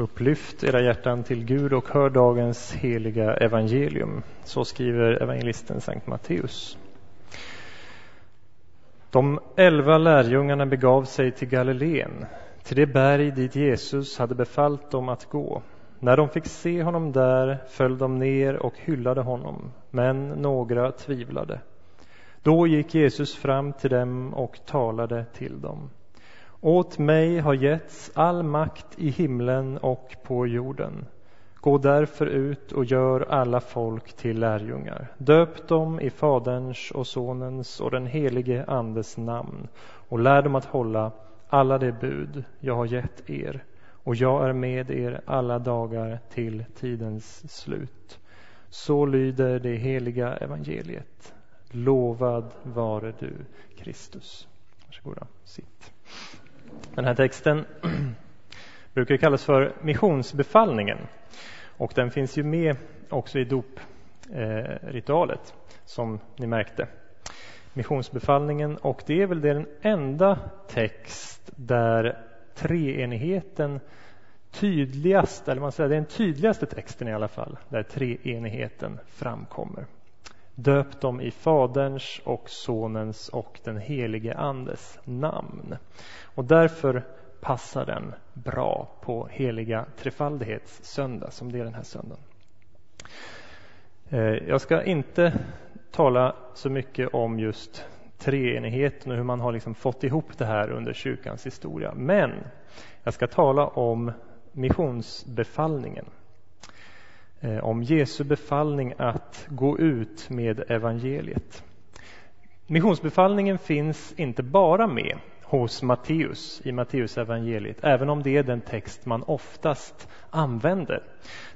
Upplyft era hjärtan till Gud och hör dagens heliga evangelium. Så skriver evangelisten Sankt Matteus. De elva lärjungarna begav sig till Galileen, till det berg dit Jesus hade befallt dem att gå. När de fick se honom där föll de ner och hyllade honom, men några tvivlade. Då gick Jesus fram till dem och talade till dem. Åt mig har getts all makt i himlen och på jorden. Gå därför ut och gör alla folk till lärjungar. Döp dem i Faderns och Sonens och den helige Andes namn och lär dem att hålla alla de bud jag har gett er och jag är med er alla dagar till tidens slut. Så lyder det heliga evangeliet. Lovad vare du, Kristus. Varsågoda, sitt. Den här texten brukar kallas för missionsbefallningen och den finns ju med också i dopritualet som ni märkte. Missionsbefallningen och det är väl den enda text där treenigheten tydligast, eller man säger den tydligaste texten i alla fall, där treenigheten framkommer. Döp dem i Faderns och Sonens och den helige Andes namn. Och därför passar den bra på heliga trefaldighetssöndag, som det är den här söndagen. Eh, jag ska inte tala så mycket om just treenigheten och hur man har liksom fått ihop det här under kyrkans historia. Men jag ska tala om missionsbefallningen. Eh, om Jesu befallning att gå ut med evangeliet. Missionsbefallningen finns inte bara med hos Matteus i Matteusevangeliet, även om det är den text man oftast använder.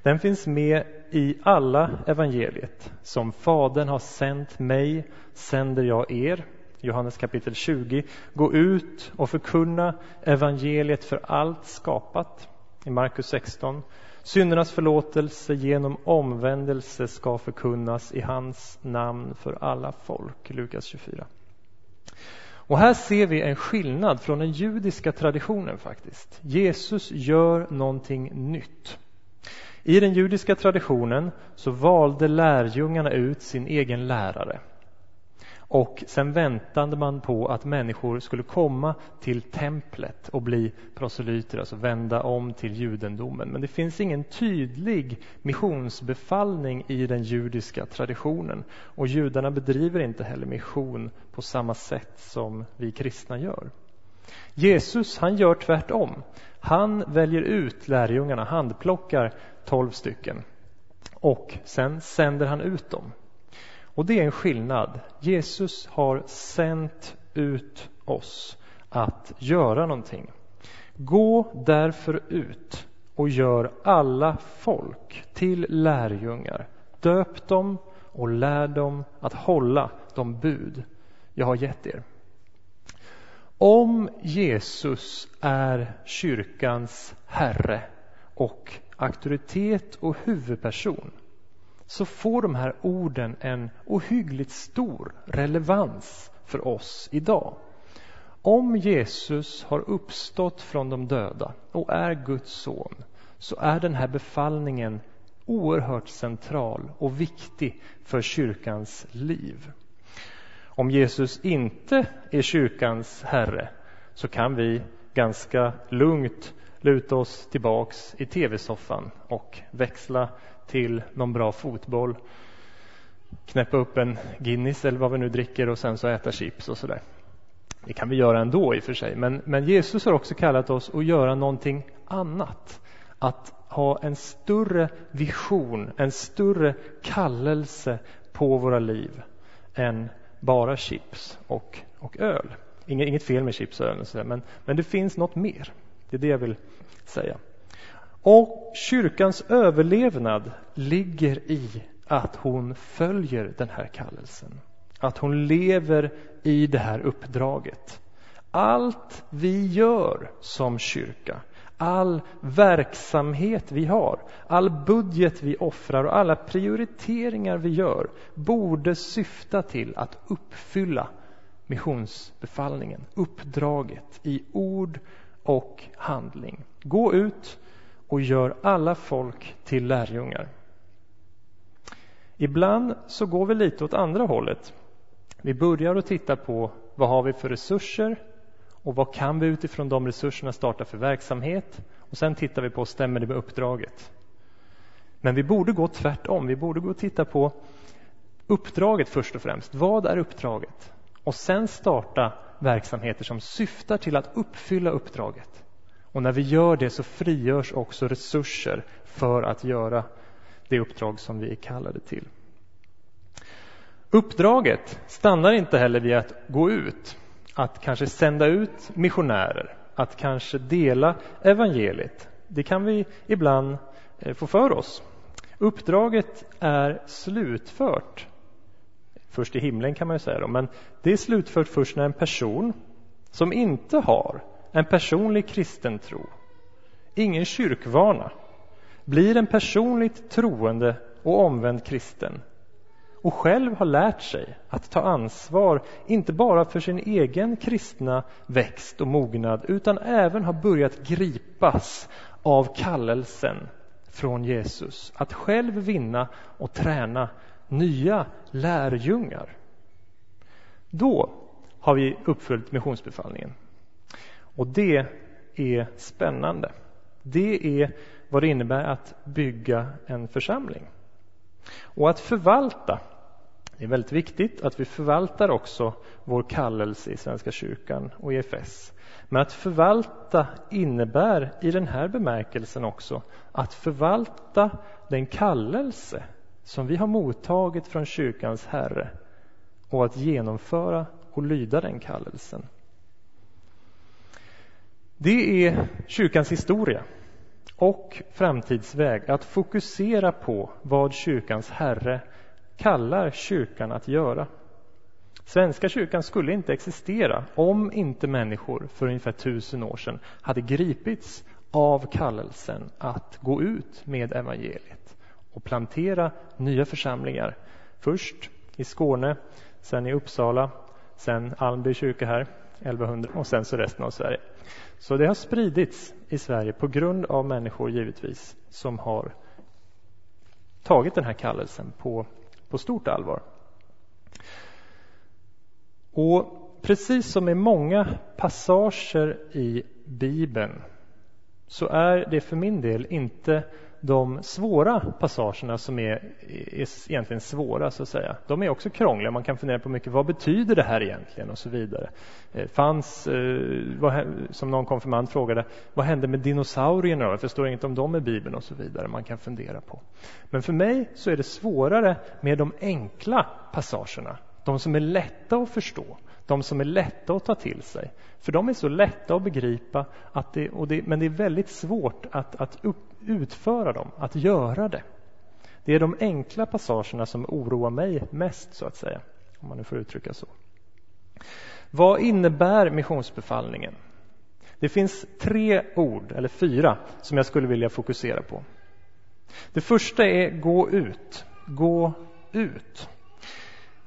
Den finns med i alla evangeliet. Som Fadern har sänt mig sänder jag er. Johannes kapitel 20. Gå ut och förkunna evangeliet för allt skapat. I Markus 16. Syndernas förlåtelse genom omvändelse ska förkunnas i hans namn för alla folk. Lukas 24. Och här ser vi en skillnad från den judiska traditionen faktiskt. Jesus gör någonting nytt. I den judiska traditionen så valde lärjungarna ut sin egen lärare. Och sen väntade man på att människor skulle komma till templet och bli proselyter, alltså vända om till judendomen. Men det finns ingen tydlig missionsbefallning i den judiska traditionen. Och judarna bedriver inte heller mission på samma sätt som vi kristna gör. Jesus han gör tvärtom. Han väljer ut lärjungarna, handplockar tolv stycken och sen sänder han ut dem. Och det är en skillnad. Jesus har sänt ut oss att göra någonting. Gå därför ut och gör alla folk till lärjungar. Döp dem och lär dem att hålla de bud jag har gett er. Om Jesus är kyrkans herre och auktoritet och huvudperson så får de här orden en ohyggligt stor relevans för oss idag. Om Jesus har uppstått från de döda och är Guds son så är den här befallningen oerhört central och viktig för kyrkans liv. Om Jesus inte är kyrkans herre så kan vi ganska lugnt luta oss tillbaks i tv-soffan och växla till någon bra fotboll, knäppa upp en Guinness eller vad vi nu dricker och sen så äta chips och sådär. Det kan vi göra ändå i och för sig, men, men Jesus har också kallat oss att göra någonting annat. Att ha en större vision, en större kallelse på våra liv än bara chips och, och öl. Inget, inget fel med chips och öl, men, men det finns något mer. Det är det jag vill säga. Och kyrkans överlevnad ligger i att hon följer den här kallelsen. Att hon lever i det här uppdraget. Allt vi gör som kyrka, all verksamhet vi har, all budget vi offrar och alla prioriteringar vi gör borde syfta till att uppfylla missionsbefallningen, uppdraget i ord och handling. Gå ut och gör alla folk till lärjungar. Ibland så går vi lite åt andra hållet. Vi börjar att titta på vad har vi för resurser och vad kan vi utifrån de resurserna starta för verksamhet och sen tittar vi på, stämmer det med uppdraget? Men vi borde gå tvärtom. Vi borde gå och titta på uppdraget först och främst. Vad är uppdraget? Och sen starta verksamheter som syftar till att uppfylla uppdraget. Och när vi gör det så frigörs också resurser för att göra det uppdrag som vi är kallade till. Uppdraget stannar inte heller vid att gå ut, att kanske sända ut missionärer, att kanske dela evangeliet. Det kan vi ibland eh, få för oss. Uppdraget är slutfört. Först i himlen kan man ju säga då, men det är slutfört först när en person som inte har en personlig kristen tro, ingen kyrkvana, blir en personligt troende och omvänd kristen och själv har lärt sig att ta ansvar, inte bara för sin egen kristna växt och mognad, utan även har börjat gripas av kallelsen från Jesus att själv vinna och träna nya lärjungar. Då har vi uppfyllt missionsbefallningen. Och det är spännande. Det är vad det innebär att bygga en församling. Och att förvalta. Det är väldigt viktigt att vi förvaltar också vår kallelse i Svenska kyrkan och EFS. Men att förvalta innebär i den här bemärkelsen också att förvalta den kallelse som vi har mottagit från kyrkans Herre och att genomföra och lyda den kallelsen. Det är kyrkans historia och framtidsväg att fokusera på vad kyrkans Herre kallar kyrkan att göra. Svenska kyrkan skulle inte existera om inte människor för ungefär tusen år sedan hade gripits av kallelsen att gå ut med evangeliet och plantera nya församlingar. Först i Skåne, sen i Uppsala, sen Almby kyrka här 1100 och sen så resten av Sverige. Så det har spridits i Sverige på grund av människor givetvis som har tagit den här kallelsen på, på stort allvar. Och precis som i många passager i Bibeln så är det för min del inte de svåra passagerna som är, är egentligen svåra, så att säga. De är också krångliga. Man kan fundera på mycket. Vad betyder det här egentligen? Och så vidare. Eh, fanns, eh, vad, som någon konfirmand frågade, vad hände med dinosaurierna? Jag förstår inget om dem i Bibeln och så vidare. Man kan fundera på. Men för mig så är det svårare med de enkla passagerna. De som är lätta att förstå de som är lätta att ta till sig. För de är så lätta att begripa, att det, det, men det är väldigt svårt att, att upp, utföra dem, att göra det. Det är de enkla passagerna som oroar mig mest, så att säga, om man nu får uttrycka så. Vad innebär missionsbefallningen? Det finns tre ord, eller fyra, som jag skulle vilja fokusera på. Det första är gå ut. Gå ut.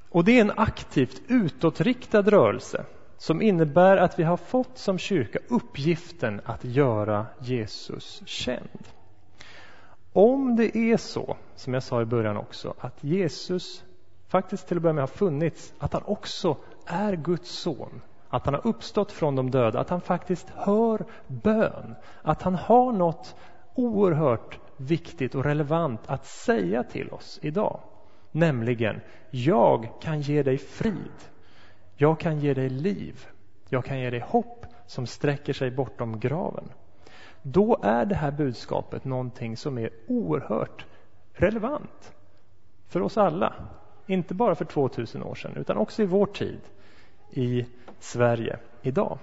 Och det är en aktivt utåtriktad rörelse som innebär att vi har fått som kyrka uppgiften att göra Jesus känd. Om det är så, som jag sa i början också, att Jesus faktiskt till att börja med har funnits, att han också är Guds son, att han har uppstått från de döda, att han faktiskt hör bön, att han har något oerhört viktigt och relevant att säga till oss idag. Nämligen, jag kan ge dig frid. Jag kan ge dig liv. Jag kan ge dig hopp som sträcker sig bortom graven. Då är det här budskapet någonting som är oerhört relevant för oss alla. Inte bara för 2000 år sedan, utan också i vår tid i Sverige idag.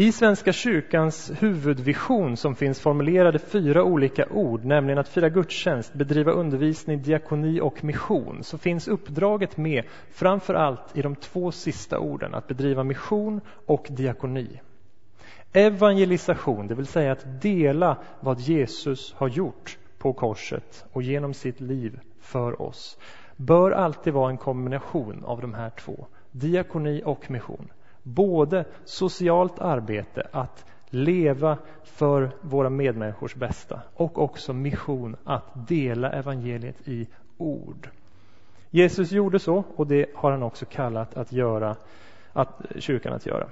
I Svenska kyrkans huvudvision som finns formulerade fyra olika ord, nämligen att fira gudstjänst, bedriva undervisning, diakoni och mission, så finns uppdraget med framför allt i de två sista orden, att bedriva mission och diakoni. Evangelisation, det vill säga att dela vad Jesus har gjort på korset och genom sitt liv för oss, bör alltid vara en kombination av de här två, diakoni och mission både socialt arbete, att leva för våra medmänniskors bästa och också mission att dela evangeliet i ord. Jesus gjorde så och det har han också kallat att göra, att, eh, kyrkan att göra.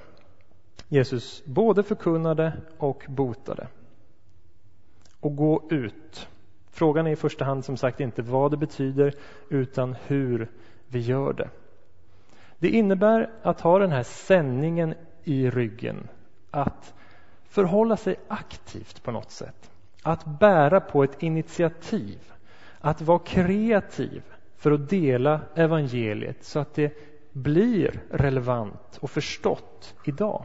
Jesus både förkunnade och botade. Och gå ut. Frågan är i första hand som sagt inte vad det betyder utan hur vi gör det. Det innebär att ha den här sändningen i ryggen. Att förhålla sig aktivt på något sätt. Att bära på ett initiativ. Att vara kreativ för att dela evangeliet så att det blir relevant och förstått idag.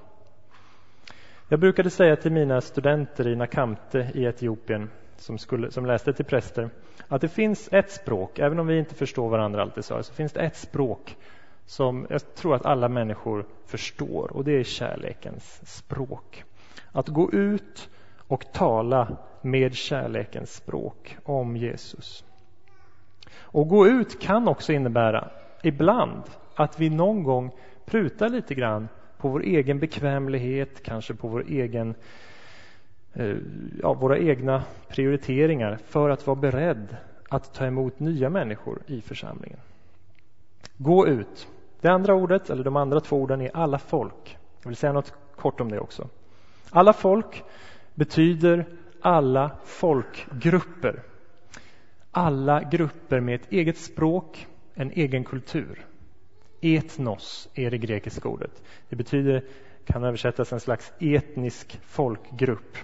Jag brukade säga till mina studenter i Nakamte i Etiopien som, skulle, som läste till präster att det finns ett språk, även om vi inte förstår varandra alltid så, finns det ett språk som jag tror att alla människor förstår och det är kärlekens språk. Att gå ut och tala med kärlekens språk om Jesus. Och gå ut kan också innebära ibland att vi någon gång prutar lite grann på vår egen bekvämlighet, kanske på vår egen, eh, ja, våra egna prioriteringar för att vara beredd att ta emot nya människor i församlingen. Gå ut. Det andra ordet, eller de andra två orden, är alla folk. Jag vill säga något kort om det också. Alla folk betyder alla folkgrupper. Alla grupper med ett eget språk, en egen kultur. Etnos är det grekiska ordet. Det betyder, kan översättas en slags etnisk folkgrupp.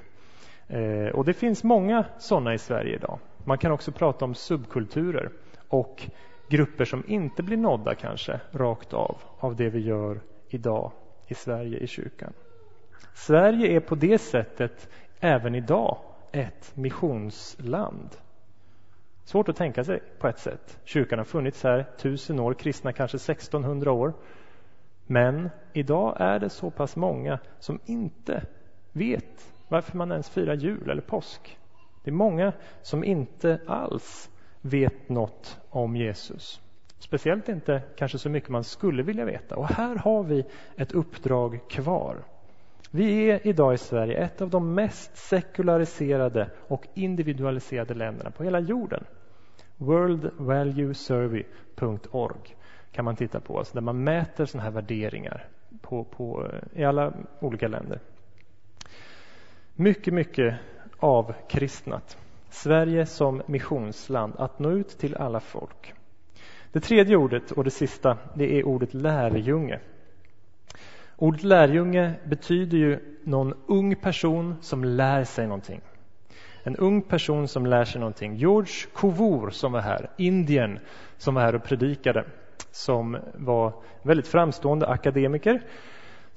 Eh, och det finns många sådana i Sverige idag. Man kan också prata om subkulturer och grupper som inte blir nådda kanske rakt av av det vi gör idag i Sverige i kyrkan. Sverige är på det sättet även idag ett missionsland. Svårt att tänka sig på ett sätt. Kyrkan har funnits här tusen år, kristna kanske 1600 år. Men idag är det så pass många som inte vet varför man ens firar jul eller påsk. Det är många som inte alls vet något om Jesus. Speciellt inte kanske så mycket man skulle vilja veta. Och här har vi ett uppdrag kvar. Vi är idag i Sverige ett av de mest sekulariserade och individualiserade länderna på hela jorden. Worldvaluesurvey.org kan man titta på, alltså där man mäter sådana här värderingar på, på, eh, i alla olika länder. Mycket, mycket avkristnat. Sverige som missionsland, att nå ut till alla folk. Det tredje ordet och det sista, det är ordet lärjunge. Ordet lärjunge betyder ju någon ung person som lär sig någonting. En ung person som lär sig någonting. George Kovor som var här, Indien, som var här och predikade, som var väldigt framstående akademiker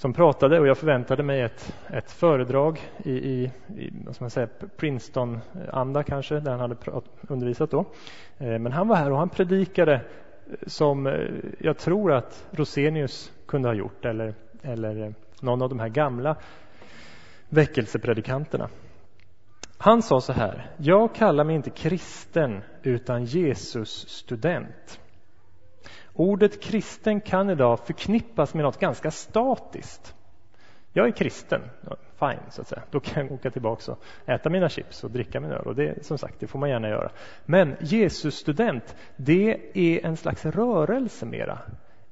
som pratade och jag förväntade mig ett, ett föredrag i, i, i vad ska man säga, Princeton-anda kanske, där han hade undervisat då. Eh, men han var här och han predikade som eh, jag tror att Rosenius kunde ha gjort eller, eller eh, någon av de här gamla väckelsepredikanterna. Han sa så här, jag kallar mig inte kristen utan Jesus student. Ordet kristen kan idag förknippas med något ganska statiskt. Jag är kristen, fine, så att säga. Då kan jag åka tillbaka och äta mina chips och dricka min öl. Och det, som sagt, det får man gärna göra. Men 'Jesusstudent' det är en slags rörelse mera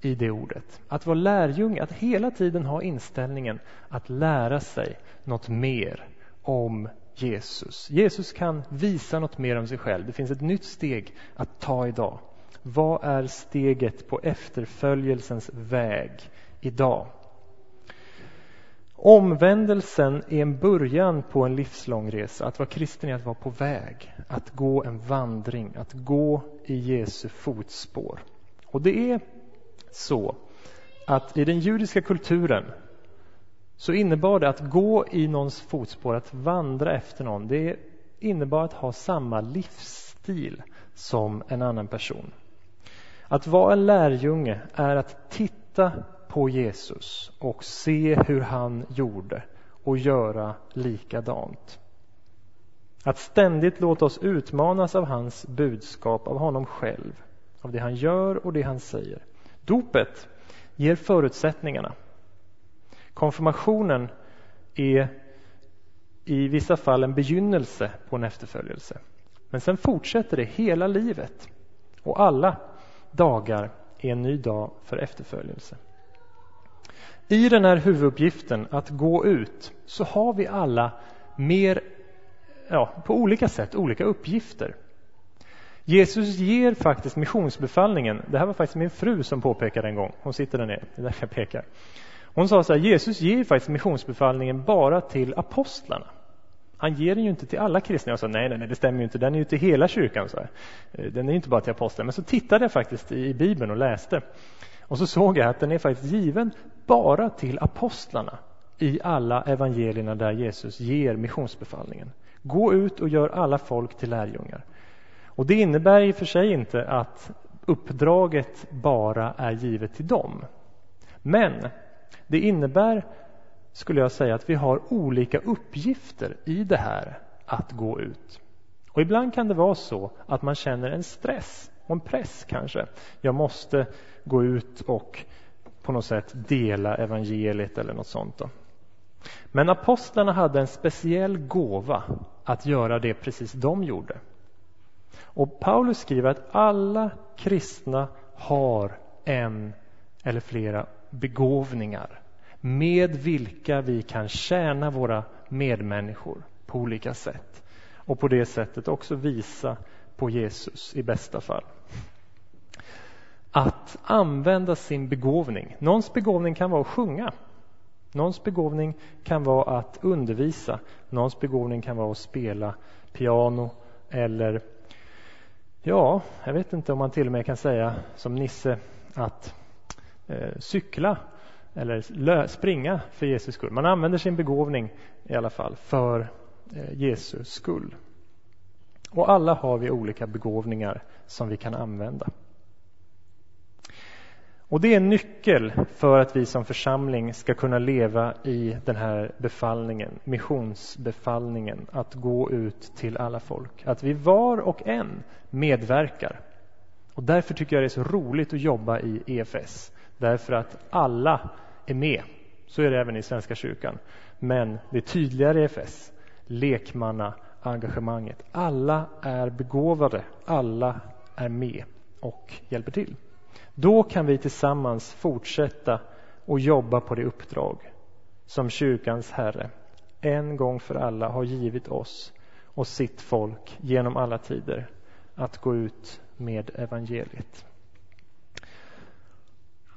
i det ordet. Att vara lärjunge, att hela tiden ha inställningen att lära sig något mer om Jesus. Jesus kan visa något mer om sig själv. Det finns ett nytt steg att ta idag. Vad är steget på efterföljelsens väg idag? Omvändelsen är en början på en livslång resa. Att vara kristen är att vara på väg, att gå en vandring, att gå i Jesu fotspår. Och det är så att i den judiska kulturen så innebar det att gå i någons fotspår, att vandra efter någon, det innebar att ha samma livsstil som en annan person. Att vara en lärjunge är att titta på Jesus och se hur han gjorde och göra likadant. Att ständigt låta oss utmanas av hans budskap, av honom själv, av det han gör och det han säger. Dopet ger förutsättningarna. Konfirmationen är i vissa fall en begynnelse på en efterföljelse. Men sen fortsätter det hela livet och alla dagar är en ny dag för efterföljelse. I den här huvuduppgiften att gå ut så har vi alla mer, ja, på olika sätt olika uppgifter. Jesus ger faktiskt missionsbefallningen. Det här var faktiskt min fru som påpekade en gång. Hon sitter där nere, det är därför jag pekar. Hon sa så här, Jesus ger faktiskt missionsbefallningen bara till apostlarna. Han ger den ju inte till alla kristna. Jag sa nej, nej, nej, det stämmer ju inte. Den är ju till hela kyrkan. Så här. Eh, den är inte bara till apostlarna. Men så tittade jag faktiskt i Bibeln och läste. Och så såg jag att den är faktiskt given bara till apostlarna i alla evangelierna där Jesus ger missionsbefallningen. Gå ut och gör alla folk till lärjungar. Och det innebär i och för sig inte att uppdraget bara är givet till dem. Men det innebär, skulle jag säga, att vi har olika uppgifter i det här att gå ut. Och ibland kan det vara så att man känner en stress och en press kanske. Jag måste gå ut och på något sätt dela evangeliet eller något sånt. Då. Men apostlarna hade en speciell gåva att göra det precis de gjorde. Och Paulus skriver att alla kristna har en eller flera begåvningar med vilka vi kan tjäna våra medmänniskor på olika sätt och på det sättet också visa på Jesus i bästa fall. Att använda sin begåvning. Någons begåvning kan vara att sjunga. Någons begåvning kan vara att undervisa. Någons begåvning kan vara att spela piano eller ja, jag vet inte om man till och med kan säga som Nisse att eh, cykla eller springa för Jesus skull. Man använder sin begåvning i alla fall för Jesu Jesus skull. Och alla har vi olika begåvningar som vi kan använda. Och det är en nyckel för att vi som församling ska kunna leva i den här befallningen, missionsbefallningen, att gå ut till alla folk. Att vi var och en medverkar. Och därför tycker jag det är så roligt att jobba i EFS. Därför att alla är med. Så är det även i Svenska kyrkan. Men det är tydligare i EFS. Lekmanna engagemanget. Alla är begåvade. Alla är med och hjälper till. Då kan vi tillsammans fortsätta och jobba på det uppdrag som kyrkans Herre en gång för alla har givit oss och sitt folk genom alla tider att gå ut med evangeliet.